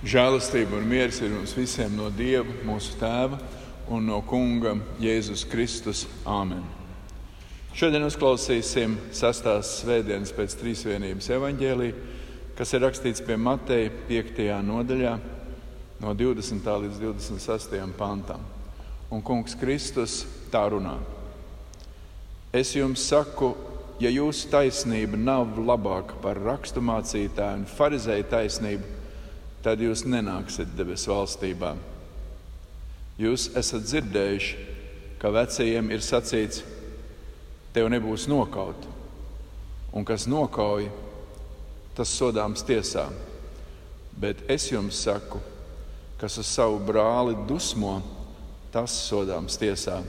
Žēlastība un miers ir mums visiem no Dieva, mūsu Tēva un no Kunga Jēzus Kristus. Āmen! Šodien uzklausīsim sastās svētdienas pēc trīsvienības evaņģēlī, kas ir rakstīts pie Mateja 5. nodaļā, no 20. līdz 26. pantam. Un Kungs Kristus tā runā. Es jums saku, ja jūsu taisnība nav labāka par raksturmācītāju un farizēju taisnību, tad jūs nenāksiet debesu valstībā. Jūs esat dzirdējuši, ka vecajiem ir sacīts, tev nebūs nokaut, un kas nokauj, tas sodāms tiesā. Bet es jums saku, kas uz savu brāli dusmo, tas sodāms tiesā.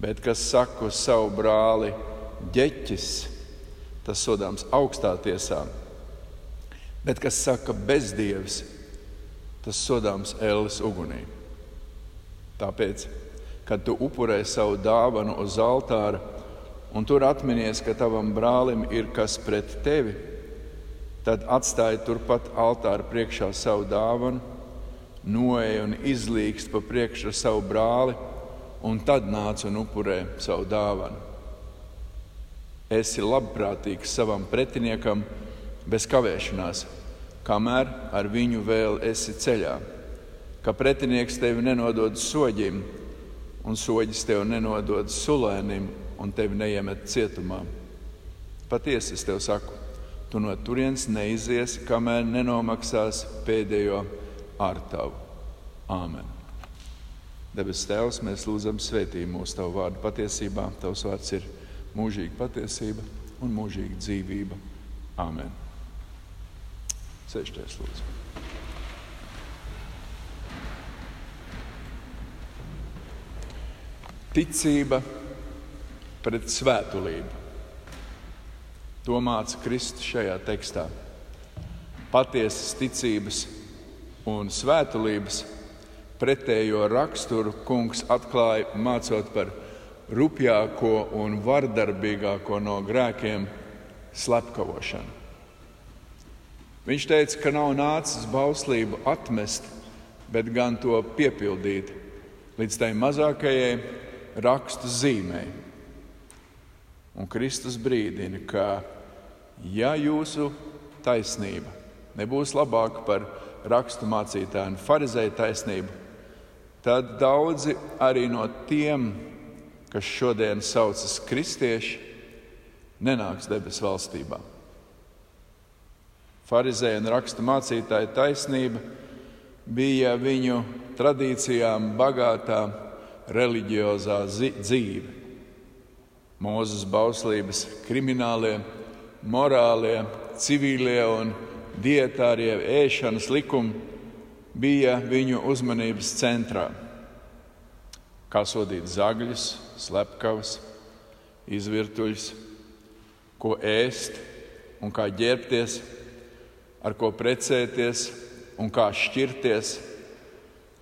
Bet kas saka uz savu brāli ģeķis, tas sodāms augstā tiesā. Bet kas saka bezdievs, tas sodāms ēles ugunī. Tāpēc, kad tu upurē savu dāvanu uz altāra un tur atminies, ka tavam brālim ir kas pret tevi, tad atstāj turpat altāra priekšā savu dāvanu, noej un izlīgst pa priekšu savu brāli, un tad nāc un upurē savu dāvanu. Esi labprātīgs savam pretiniekam bez kavēšanās, kamēr ar viņu vēl esi ceļā, ka pretinieks tevi nenodod soģim, un soģis tev nenodod sulēnim, un tevi neiemet cietumā. Patiesi es tev saku, tu no turienes neiziesi, kamēr nenomaksās pēdējo ārtavu. Āmen! Debes Tēvs, mēs lūdzam svētību mūsu Tavu vārdu patiesībā. Tavs vārds ir mūžīga patiesība un mūžīga dzīvība. Āmen! Sēžties, lūdzu. Ticība pret svētulību. To māca Kristus šajā tekstā. Patiesas ticības un svētulības pretējo raksturu kungs atklāja mācot par rupjāko un vardarbīgāko no grēkiem - slepkavošanu. Viņš teica, ka nav nācis bauslību atmest, bet gan to piepildīt līdz tai mazākajai rakstu zīmei. Un Kristus brīdina, ka ja jūsu taisnība nebūs labāka par rakstu mācītāju un farizēju taisnību, tad daudzi arī no tiem, kas šodien saucas kristieši, nenāks debesu valstībā. Pharizēja un raksta mācītāja taisnība bija viņu tradīcijām bagātā reliģiozā dzīve. Mūzes bauslības kriminālie, morālie, civilie un dietārie ēšanas likumi bija viņu uzmanības centrā. Kā sodīt zagļus, slepkavas, izvirtuļus, ko ēst un kā ģērbties ar ko precēties un kā šķirties,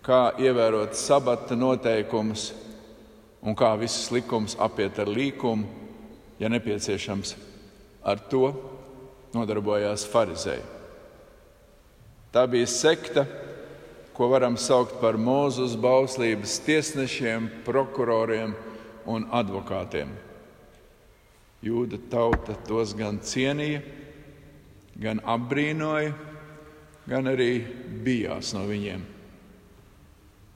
kā ievērot sabata noteikumus un kā visas likumus apiet ar līkumu, ja nepieciešams. Ar to nodarbojās Pharizēji. Tā bija sekta, ko varam saukt par mūzus bauslības tiesnešiem, prokuroriem un advokātiem. Jūda tauta tos gan cienīja, gan apbrīnoja, gan arī bijās no viņiem.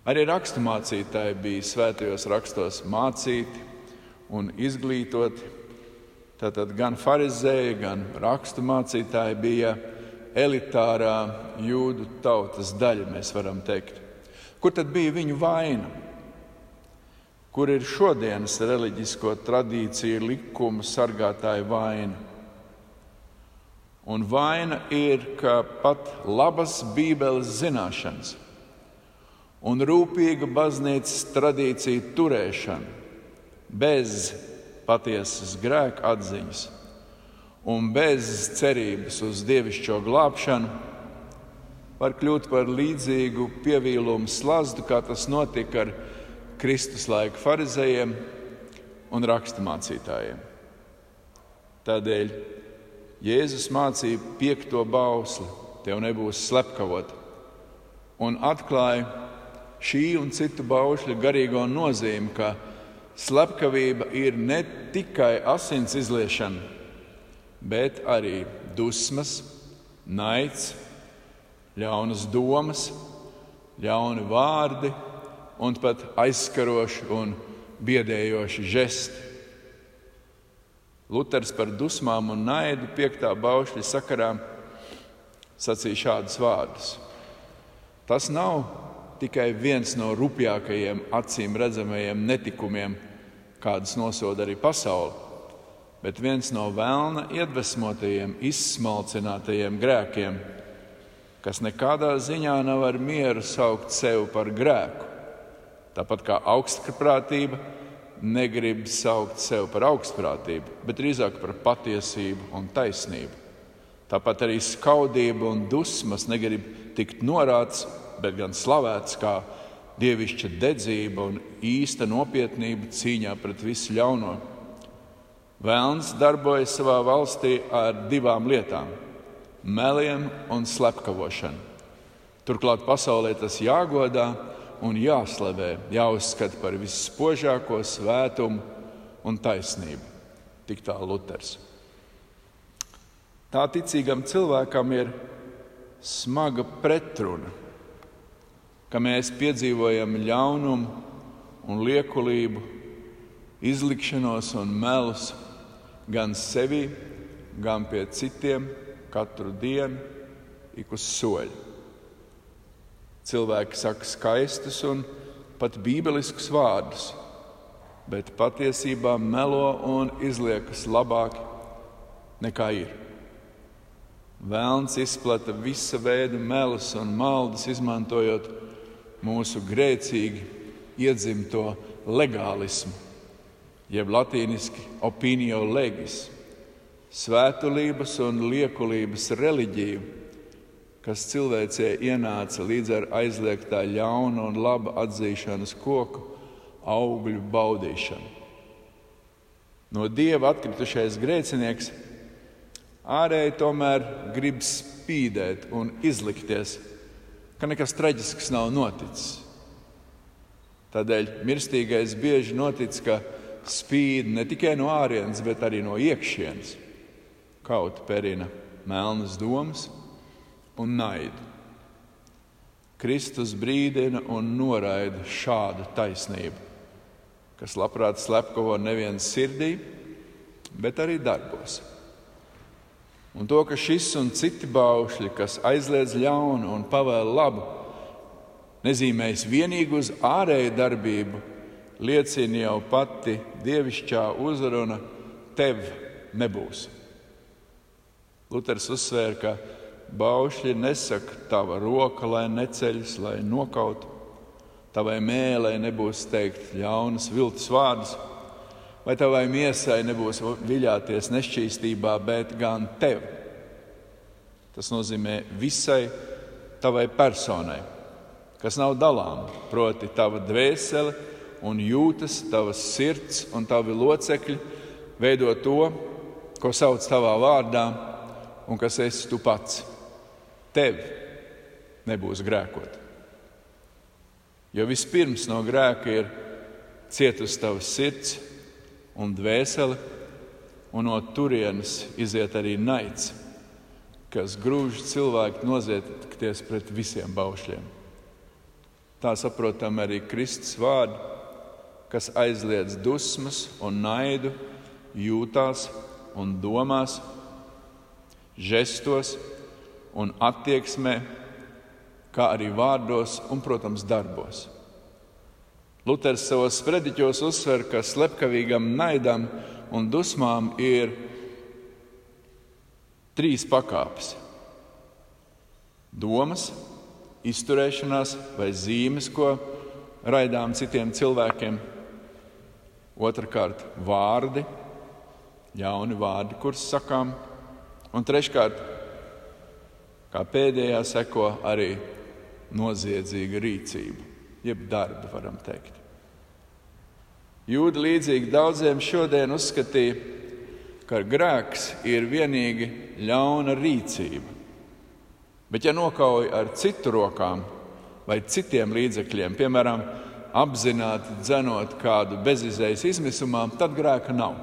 Arī raksturmācītāji bija svētajos rakstos mācīti un izglītoti. Tātad gan farizēji, gan raksturmācītāji bija elitārā jūdu tautas daļa, mēs varam teikt. Kur tad bija viņu vaina? Kur ir šodienas reliģisko tradīciju likumu sargātāja vaina? Un vaina ir, ka pat labas Bībeles zināšanas un rūpīga baznīcas tradīcija turēšana bez patiesas grēka atziņas un bez cerības uz dievišķo glābšanu var kļūt par līdzīgu pievīlumu slazdu, kā tas notika ar Kristus laika farizējiem un raksturmācītājiem. Tādēļ Jēzus mācīja piekto bausli, tev nebūs slepkavot, un atklāja šī un citu baušļu garīgo nozīmi, ka slepkavība ir ne tikai asins izliešana, bet arī dusmas, naids, ļaunas domas, ļauni vārdi un pat aizskaroši un biedējoši žesti. Luters par dusmām un naidu piektā baušļa sakarā sacīja šādus vārdus. Tas nav tikai viens no rupjākajiem acīm redzamajiem netikumiem, kādus nosoda arī pasaule, bet viens no vēlna iedvesmotajiem, izsmalcinātajiem grēkiem, kas nekādā ziņā nav ar mieru saukt sevi par grēku. Tāpat kā augstprātība negrib saukt sevi par augstprātību, bet drīzāk par patiesību un taisnību. Tāpat arī skaudība un dusmas negrib tikt norādīts, bet gan slavēts kā dievišķa dedzība un īsta nopietnība cīņā pret visu ļauno. Vēlns darbojas savā valstī ar divām lietām - meliem un slepkavošanu. Turklāt pasaulē tas jāgodā un jāslavē, jāuzskata par visspožāko svētumu un taisnību. Tik tā Luters. Tā ticīgam cilvēkam ir smaga pretruna, ka mēs piedzīvojam ļaunumu un liekulību, izlikšanos un melus gan sevi, gan pie citiem katru dienu, ik uz soļa. Cilvēki saka skaistus un pat bībeliskus vārdus, bet patiesībā melo un izliekas labāk nekā ir. Vēlns izplata visa veida melus un maldas, izmantojot mūsu grēcīgi iedzimto legālismu, jeb latīniski opinio legis, svētulības un liekulības reliģiju kas cilvēcē ienāca līdz ar aizliegtā ļauna un laba atzīšanas koku augļu baudīšanu. No dieva atkritušais grēcinieks ārēji tomēr grib spīdēt un izlikties, ka nekas traģisks nav noticis. Tādēļ mirstīgais bieži notic, ka spīd ne tikai no ārienes, bet arī no iekšienes. Kaut perina melnas domas, un naidu. Kristus brīdina un noraida šādu taisnību, kas labprāt slepkavo nevienu sirdī, bet arī darbos. Un to, ka šis un citi baušļi, kas aizliedz ļaunu un pavēl labu, nezīmējas vienīgi uz ārēju darbību, liecina jau pati dievišķā uzruna: Tev nebūs. Luters uzsvēra, ka Baušļi nesaka, tava roka, lai neceļas, lai nokautu, tavai mēlē nebūs teikt ļaunas viltus vārdus, vai tavai miesai nebūs viļāties nešķīstībā, bet gan tev. Tas nozīmē visai tavai personai, kas nav dalāma, proti, tava dvēsele un jūtas, tavas sirds un tavi locekļi veido to, ko sauc tavā vārdā un kas esi tu pats tev nebūs grēkot. Jo vispirms no grēka ir cietusi tavs sirds un dvēsele, un no turienes iziet arī naids, kas grūž cilvēku noziegties pret visiem baušļiem. Tā saprotam arī Kristus vārdu, kas aizliedz dusmas un naidu, jūtās un domās, žestos un attieksmē, kā arī vārdos un, protams, darbos. Luters savos sprediķos uzsver, ka slepkavīgam naidam un dusmām ir trīs pakāpes - domas, izturēšanās vai zīmes, ko raidām citiem cilvēkiem. Otrakārt, vārdi, jauni vārdi, kurus sakām, un treškārt, Kā pēdējā seko arī noziedzīga rīcība, jeb darba, varam teikt. Jūda līdzīgi daudziem šodien uzskatīja, ka grēks ir vienīgi ļauna rīcība. Bet, ja nokauj ar citu rokām, vai citiem līdzekļiem, piemēram, apzināti dzenot kādu bezizējas izmisumā, tad grēka nav.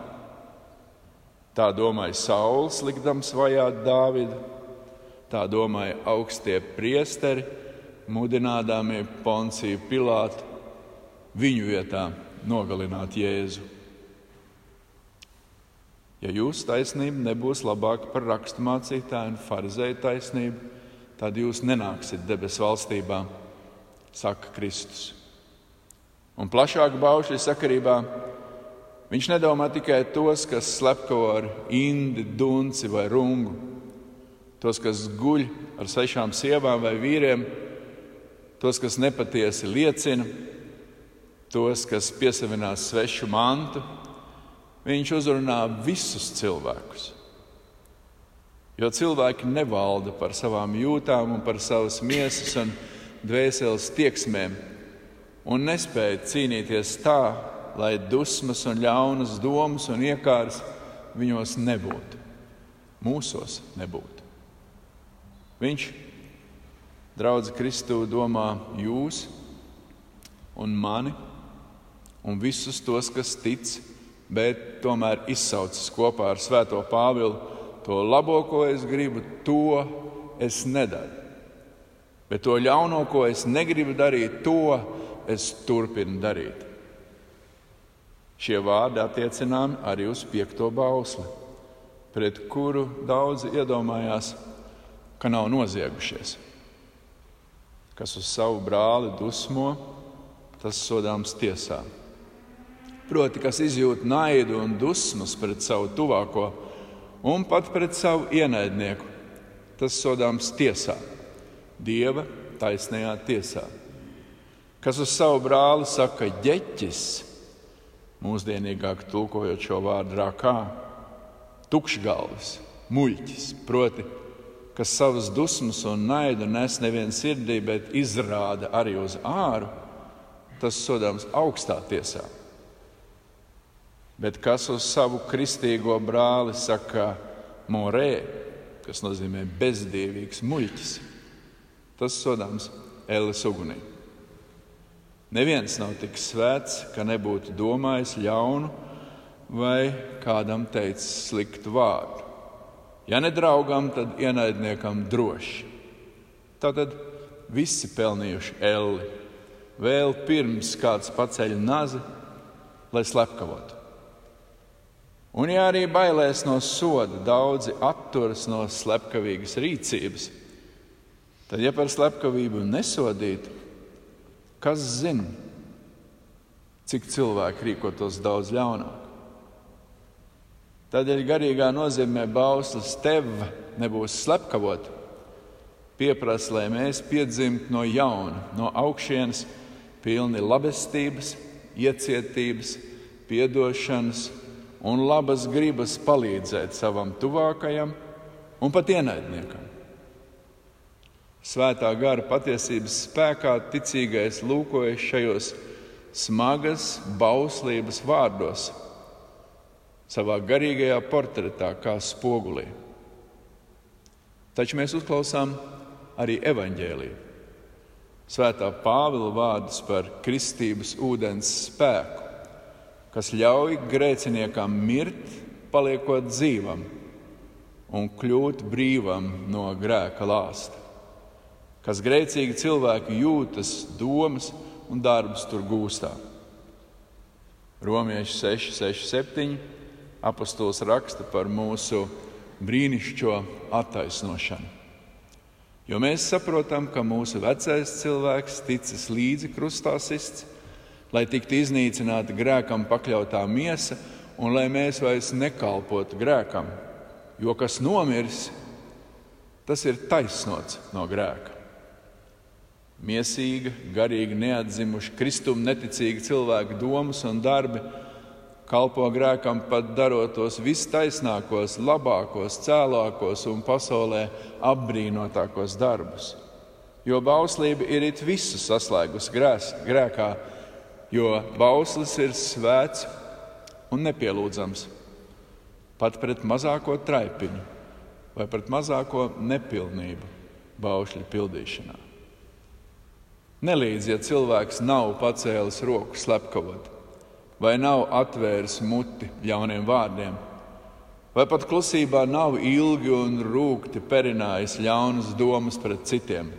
Tā domāja Sauls, likdams vajāt Dāvidu, tā domāja augstie priesteri, mudinādāmie Ponciju Pilātu viņu vietā nogalināt Jēzu. Ja jūsu taisnība nebūs labāka par raksturmācītāju un farizēju taisnību, tad jūs nenāksiet debesu valstībā, saka Kristus. Un plašāk baušļi sakarībā viņš nedomā tikai tos, kas slepkavo ar indi, dunci vai rungu, tos, kas guļ ar sešām sievām vai vīriem, tos, kas nepatiesi liecina, tos, kas piesavinās svešu mantu Viņš uzrunā visus cilvēkus. Jo cilvēki nevalda par savām jūtām un par savas miesas un dvēseles tieksmēm un nespēja cīnīties tā, lai dusmas un ļaunas domas un iekārs viņos nebūtu, mūsos nebūtu. Viņš, draugs Kristū, domā jūs un mani un visus tos, kas tic bet tomēr izsaucis kopā ar Svēto Pāvilu to labo, ko es gribu, to es nedaru. Bet to ļauno, ko es negribu darīt, to es turpinu darīt. Šie vārdi attiecināmi arī uz piekto bausli, pret kuru daudzi iedomājās, ka nav noziegušies. Kas uz savu brāli dusmo, tas sodāms tiesā proti, kas izjūt naidu un dusmas pret savu tuvāko un pat pret savu ienaidnieku. Tas sodāms tiesā, Dieva taisnajā tiesā. Kas uz savu brāli saka ģeķis, mūsdienīgāk tulkojot šo vārdu rākā, tukšgalvis, muļķis, proti, kas savas dusmas un naidu nes nevien sirdī, bet izrāda arī uz āru, tas sodāms augstā tiesā. Bet kas uz savu kristīgo brāli saka morē, kas nozīmē bezdievīgs muļķis, tas sodāms Ēles ugunī. Neviens nav tik svēts, ka nebūtu domājis ļaunu vai kādam teicis sliktu vārdu. Ja ne draugam, tad ienaidniekam droši. Tātad visi pelnījuši elli, vēl pirms kāds paceļ nazi, lai slepkavotu. Un, ja arī bailēs no soda, daudzi atturas no slepkavīgas rīcības, tad, ja par slepkavību nesodītu, kas zina, cik cilvēki rīkotos daudz ļaunāk? Tādēļ garīgā nozīmē bauslis tev nebūs slepkavot. Pieprasa, lai mēs piedzimtu no jauna, no augšienes, pilni labestības, iecietības, piedošanas un labas gribas palīdzēt savam tuvākajam un pat ienaidniekam. Svētā gara patiesības spēkā ticīgais lūkojas šajos smagas bauslības vārdos, savā garīgajā portretā, kā spogulī. Taču mēs uzklausām arī evaņģēliju. Svētā Pāvila vārdus par kristības ūdens spēku kas ļauj grēciniekam mirt, paliekot dzīvam un kļūt brīvam no grēka lāsta. Kas grēcīgi cilvēki jūtas, domas un darbus tur gūstā. Romieši 6, 6, 7. Apostols raksta par mūsu brīnišķīgo attaisnošanu. Jo mēs saprotam, ka mūsu vecais cilvēks ticis līdzi krustā sists, lai tiktu iznīcināta grēkam pakļautā miesa un lai mēs vairs nekalpotu grēkam. Jo kas nomirs, tas ir taisnots no grēka. Miesīga, garīgi neatzimuši, kristum neticīgi cilvēki domas un darbi kalpo grēkam pat darot tos vistaisnākos, labākos, cēlākos un pasaulē apbrīnotākos darbus. Jo bauslība ir it visu saslēgus grēs, grēkā, jo bauslis ir svēts un nepielūdzams pat pret mazāko traipiņu vai pret mazāko nepilnību baušļu pildīšanā. Nelīdz, ja cilvēks nav pacēlis roku slepkavot, vai nav atvēris muti ļauniem vārdiem, vai pat klusībā nav ilgi un rūkti perinājis ļaunas domas pret citiem.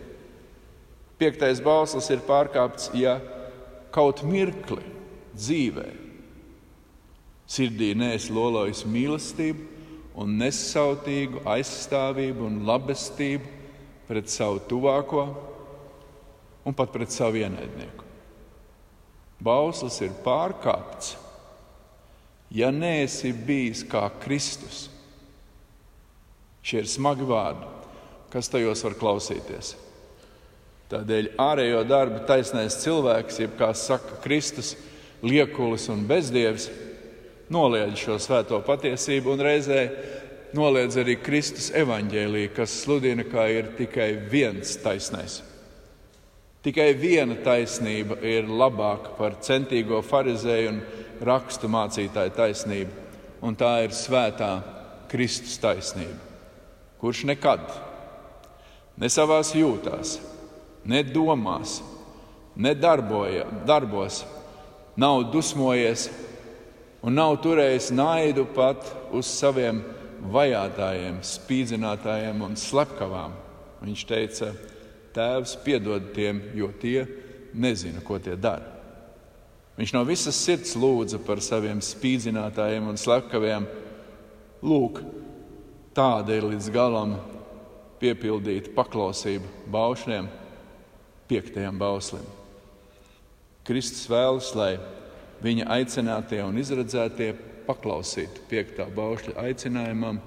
Piektais bauslis ir pārkāpts, ja kaut mirkli dzīvē sirdī neesi lolojis mīlestību un nesautīgu aizstāvību un labestību pret savu tuvāko un pat pret savu ienaidnieku. Bauslis ir pārkāpts, ja neesi bijis kā Kristus. Šie ir smagi vārdi, kas tajos var klausīties. Tādēļ ārējo darbu taisnais cilvēks, jeb kā saka Kristus, liekulis un bezdievs, noliedz šo svēto patiesību un reizē noliedz arī Kristus evaņģēlīju, kas sludina, ka ir tikai viens taisnais. Tikai viena taisnība ir labāka par centīgo farizēju un rakstu mācītāju taisnību, un tā ir svētā Kristus taisnība, kurš nekad, ne savās jūtās, ne domās, ne darboja, darbos nav dusmojies un nav turējis naidu pat uz saviem vajātajiem, spīdzinātājiem un slepkavām. Viņš teica, Tēvs, piedod tiem, jo tie nezina, ko tie dara. Viņš no visas sirds lūdza par saviem spīdzinātājiem un slepkaviem. Lūk, tāda ir līdz galam piepildīta paklausība baušļiem, piektajam bauslim. Kristus vēlas, lai viņa aicinātie un izredzētie paklausītu piektā baušļa aicinājumam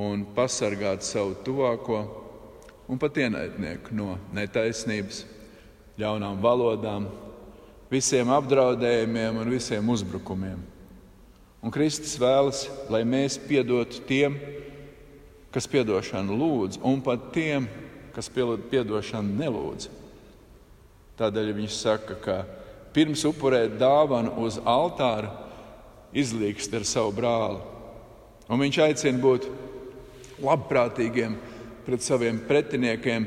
un pasargātu savu tuvāko un pat ienaidnieku no netaisnības, ļaunām valodām, visiem apdraudējumiem un visiem uzbrukumiem. Un Kristus vēlas, lai mēs piedotu tiem, kas piedošanu lūdz, un pat tiem, kas piedošanu nelūdz. Tādēļ viņš saka, ka pirms upurēt dāvanu uz altāra, izlīgst ar savu brāli. Un viņš aicina būt labprātīgiem pret saviem pretiniekiem,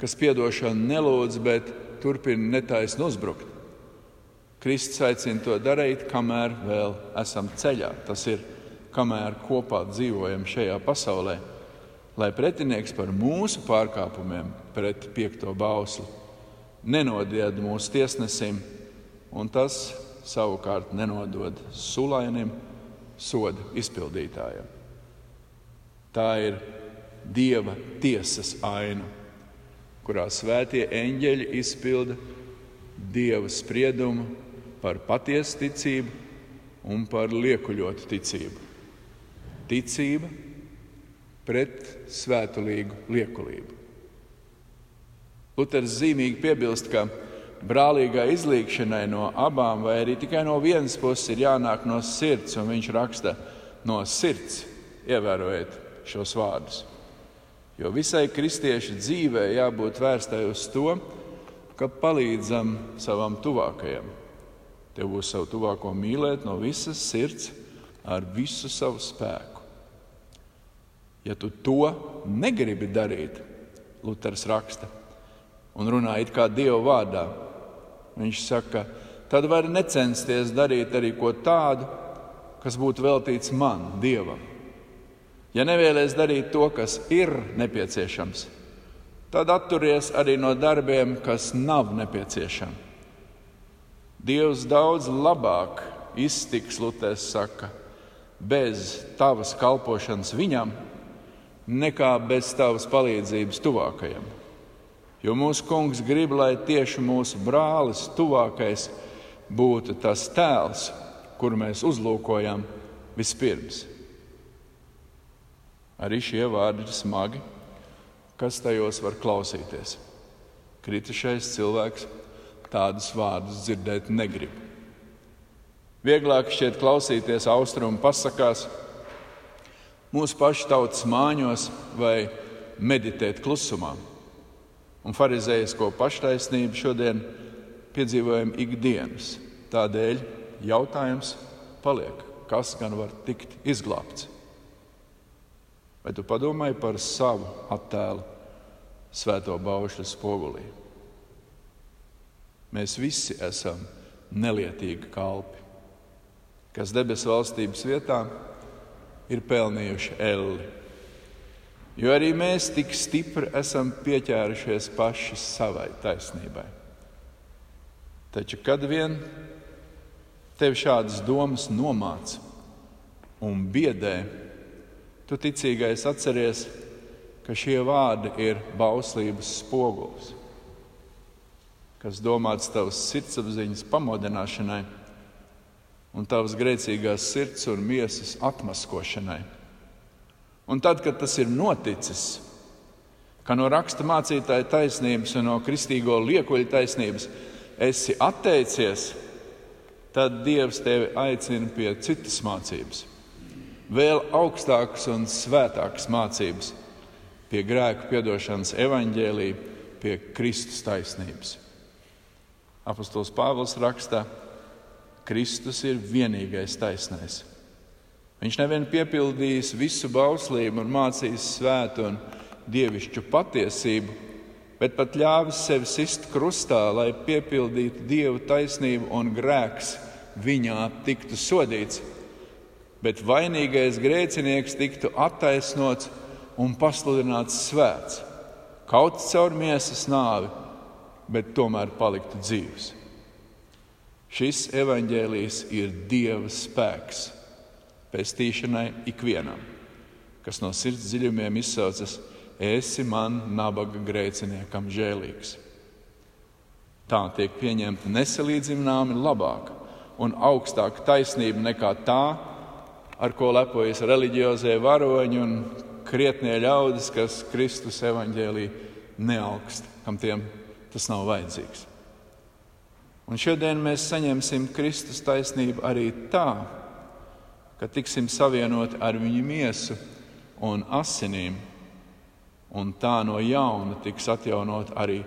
kas piedošanu nelūdz, bet turpina netaisni uzbrukt. Kristus aicina to darīt, kamēr vēl esam ceļā. Tas ir, kamēr kopā dzīvojam šajā pasaulē, lai pretinieks par mūsu pārkāpumiem pret piekto bausli nenodied mūsu tiesnesim, un tas savukārt nenodod sulainim, soda izpildītājam. Tā ir Dieva tiesas aina, kurā svētie eņģeļi izpilda Dieva spriedumu par patiesu ticību un par liekuļotu ticību. Ticība pret svētulīgu liekulību. Luters zīmīgi piebilst, ka brālīgai izlīgšanai no abām, vai arī tikai no vienas puses, ir jānāk no sirds, un viņš raksta no sirds, ievērojiet šos vārdus. Jo visai kristiešu dzīvē jābūt vērstai uz to, ka palīdzam savam tuvākajam. Tev būs savu tuvāko mīlēt no visas sirds, ar visu savu spēku. Ja tu to negribi darīt, Luters raksta, un runā it kā Dieva vārdā, Viņš saka, tad var necensties darīt arī ko tādu, kas būtu veltīts man, Dievam. Ja nevēlies darīt to, kas ir nepieciešams, tad atturies arī no darbiem, kas nav nepieciešami. Dievs daudz labāk iztiks, Luters saka, bez tavas kalpošanas viņam, nekā bez tavas palīdzības tuvākajam. Jo mūsu kungs grib, lai tieši mūsu brālis, tuvākais, būtu tas tēls, kuru mēs uzlūkojam vispirms. Arī šie vārdi ir smagi, kas tajos var klausīties. Kritušais cilvēks tādus vārdus dzirdēt negrib. Vieglāk šķiet klausīties austrumu pasakās, mūsu pašu tautas māņos vai meditēt klusumā un farizējisko paštaisnību šodien piedzīvojam ikdienas. Tādēļ jautājums paliek, kas gan var tikt izglābts? Vai tu padomāji par savu attēlu svēto baušļu spogulī? Mēs visi esam nelietīgi kalpi, kas debesu valstības vietā ir pelnījuši elli. Jo arī mēs tik stipri esam pieķērušies paši savai taisnībai. Taču, kad vien tev šādas domas nomāca un biedē, tu ticīgais atceries, ka šie vārdi ir bauslības spogulis kas domāts tavas sirdsapziņas pamodināšanai un tavas grēcīgās sirds un miesas atmaskošanai. Un tad, kad tas ir noticis, ka no raksta mācītāja taisnības un no kristīgo liekuļa taisnības esi atteicies, tad Dievs tevi aicina pie citas mācības, vēl augstākas un svētākas mācības, pie grēku piedošanas evaņģēlī, pie Kristus taisnības. Apostols Pāvils raksta, Kristus ir vienīgais taisnais. Viņš nevien piepildījis visu bauslību un mācījis svētu un dievišķu patiesību, bet pat ļāvis sevi sist krustā, lai piepildītu dievu taisnību un grēks viņā tiktu sodīts, bet vainīgais grēcinieks tiktu attaisnots un pasludināts svēts, kaut caur miesas nāvi bet tomēr paliktu dzīves. Šis evaņģēlijs ir Dieva spēks pestīšanai ikvienam, kas no sirds dziļumiem izsaucas: Esi man, nabaga grēciniekam, žēlīgs. Tā tiek pieņemta nesalīdzināmi labāka un augstāka taisnība nekā tā, ar ko lepojas reliģiozie varoņi un krietnie ļaudis, kas Kristus evaņģēlī neaugst, kam tiem tas nav vajadzīgs. Un šodien mēs saņemsim Kristus taisnību arī tā, ka tiksim savienoti ar viņa miesu un asinīm, un tā no jauna tiks atjaunot arī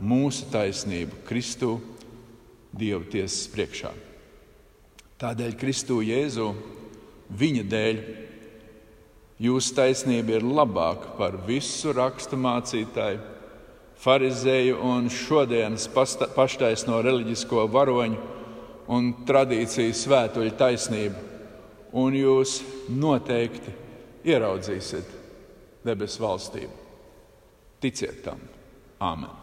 mūsu taisnība Kristu Dieva tiesas priekšā. Tādēļ Kristu Jēzu, viņa dēļ, jūsu taisnība ir labāka par visu rakstu mācītāju farizēju un šodienas paštaisno reliģisko varoņu un tradīciju svētuļu taisnību. Un jūs noteikti ieraudzīsiet debesu valstību. Ticiet tam! Āmen!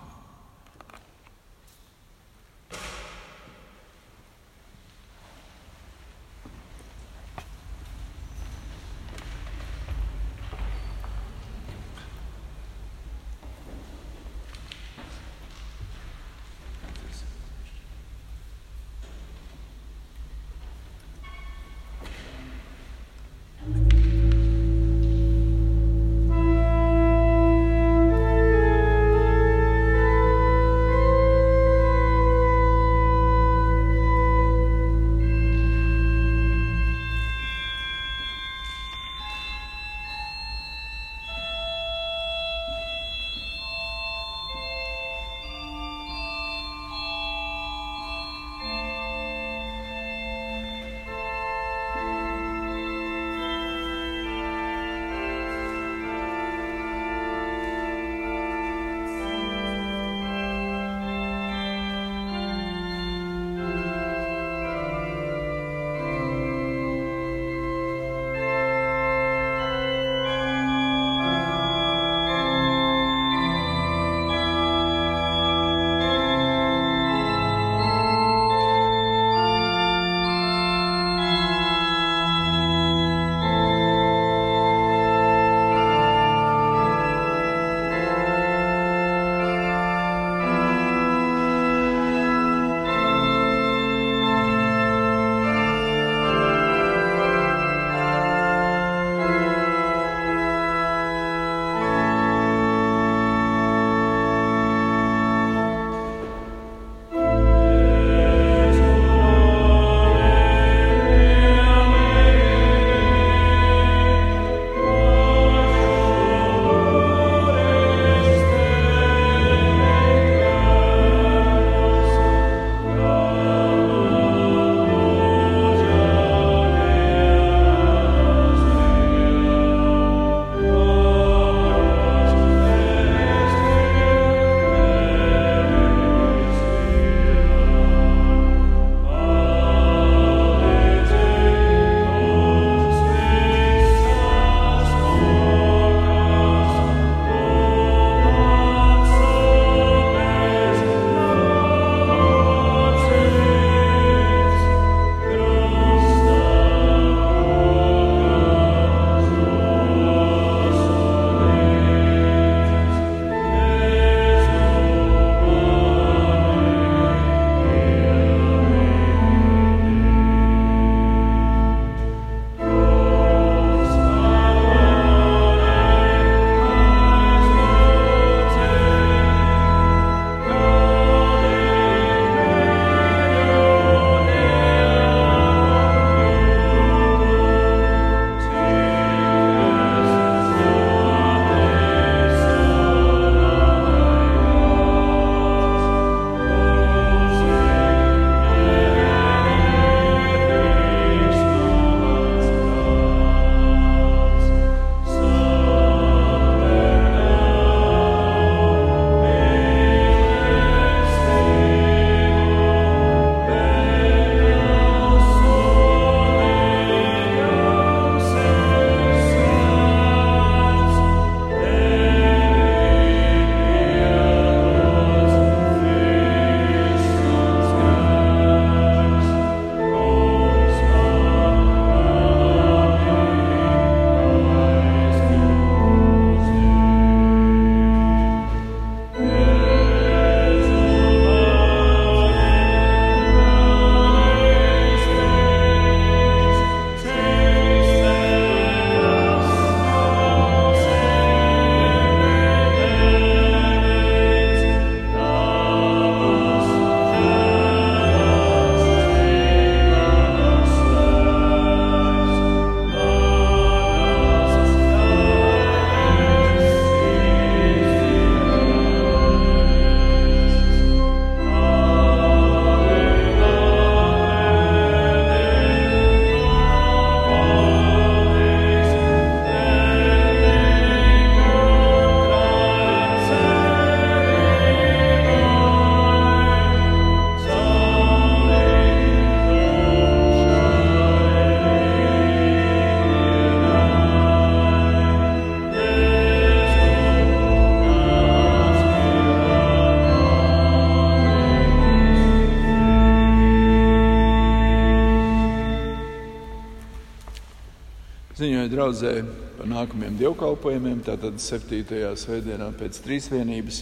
Draudzē par nākamajiem dievkalpojumiem. Tātad 7. svētdienā pēc trīsvienības,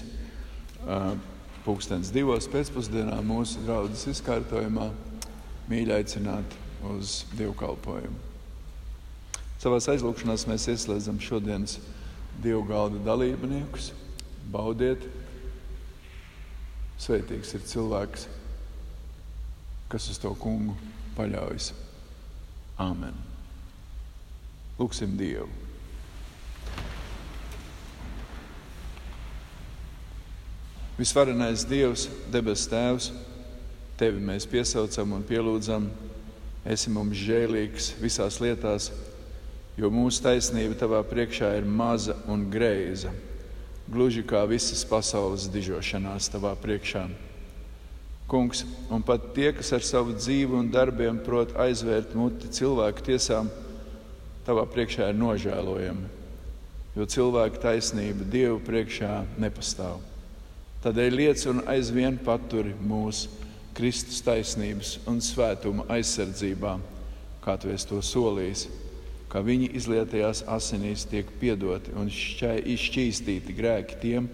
pulkstenis divos pēcpusdienā mūsu draudzes izkārtojumā mīļi aicināt uz dievkalpojumu. Savā aizlūgšanā mēs ieslēdzam šodienas divu galda dalībniekus. Baudiet, svētīgs ir cilvēks, kas uz to kungu paļaujas. Āmen! Lūksim Dievu! Visvarenais Dievs, debes Tēvs, Tevi mēs piesaucam un pielūdzam. Esi mums žēlīgs visās lietās, jo mūsu taisnība Tavā priekšā ir maza un greiza, gluži kā visas pasaules dižošanās Tavā priekšā. Kungs, un pat tie, kas ar savu dzīvi un darbiem prot aizvērt muti cilvēku tiesām, tavā priekšā ir nožēlojami, jo cilvēka taisnība Dievu priekšā nepastāv. Tādēļ liec un aizvien paturi mūsu Kristus taisnības un svētuma aizsardzībā, kā tu esi to solījis, ka viņi izlietajās asinīs tiek piedoti un izšķīstīti grēki tiem,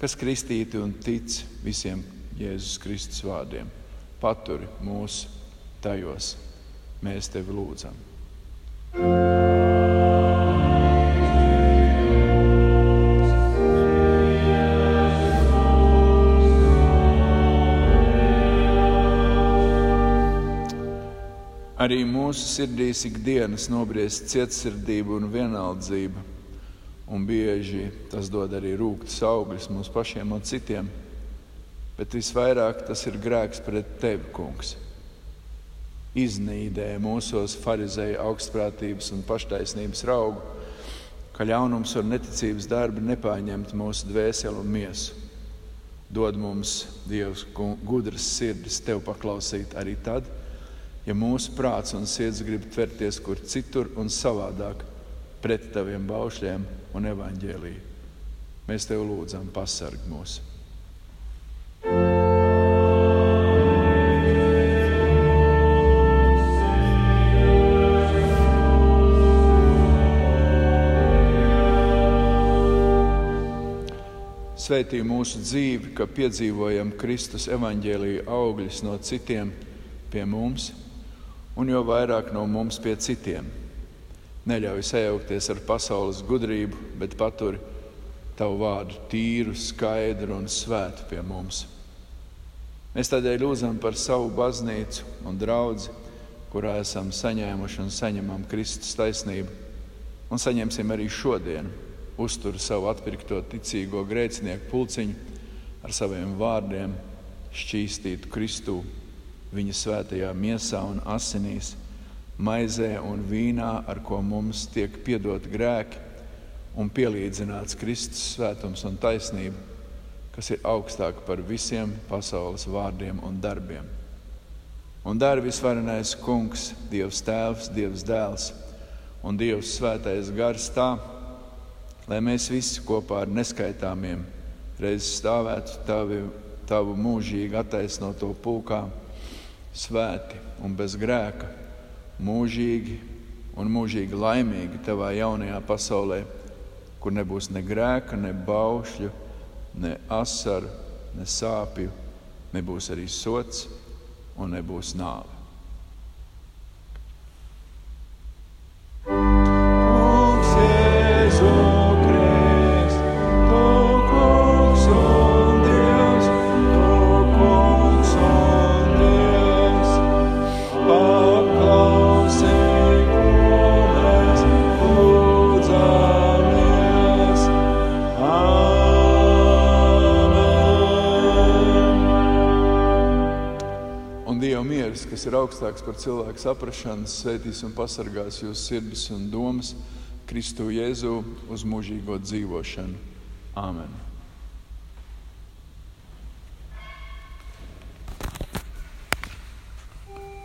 kas kristīti un tic visiem Jēzus Kristus vārdiem. Paturi mūs tajos, mēs tevi lūdzam. Arī mūsu sirdīs ikdienas nobriest cietsirdība un vienaldzība, un bieži tas dod arī rūktas augļus mums pašiem un citiem bet visvairāk tas ir grēks pret tevi, kungs. Iznīdē mūsos farizēja augstprātības un paštaisnības raugu, ka ļaunums un neticības darbi nepārņemt mūsu dvēseli un miesu. Dod mums, Dievs, gudras sirdis tev paklausīt arī tad, ja mūsu prāts un sirds grib tverties kur citur un savādāk pret taviem baušļiem un evaņģēlīju. Mēs tev lūdzam, pasarg mūsu. Svētī mūsu dzīvi, ka piedzīvojam Kristus evaņģēlīja augļus no citiem pie mums, un jo vairāk no mums pie citiem. Neļauj sajaukties ar pasaules gudrību, bet paturi tavu vārdu tīru, skaidru un svētu pie mums. Mēs tādēļ lūdzam par savu baznīcu un draugu, kurā esam saņēmuši un saņemam Kristus taisnību, un saņemsim arī šodien. Uztur savu atpirkto ticīgo grēcinieku pulciņu ar saviem vārdiem, šķīstītu Kristu viņa svētajā miesā un asinīs, maizē un vīnā, ar ko mums tiek piedot grēki un pielīdzināts Kristus svētums un taisnība, kas ir augstāka par visiem pasaules vārdiem un darbiem. Un dara visvarenais Kungs, Dievs Tēvs, Dievs Dēls un Dievs Svētais Gars tā, lai mēs visi kopā ar neskaitāmiem reiz stāvētu tavi, tavu mūžīgi attaisnoto pulkā, svēti un bez grēka, mūžīgi un mūžīgi laimīgi tavā jaunajā pasaulē kur nebūs ne grēka, ne baušļu, ne asaru, ne sāpju, nebūs arī sots un nebūs nāve. Augstāks par cilvēku saprāšanu, svētīs un pasargās jūsu sirdis un domas Kristu Jēzu uz mūžīgo dzīvošanu. Āmen!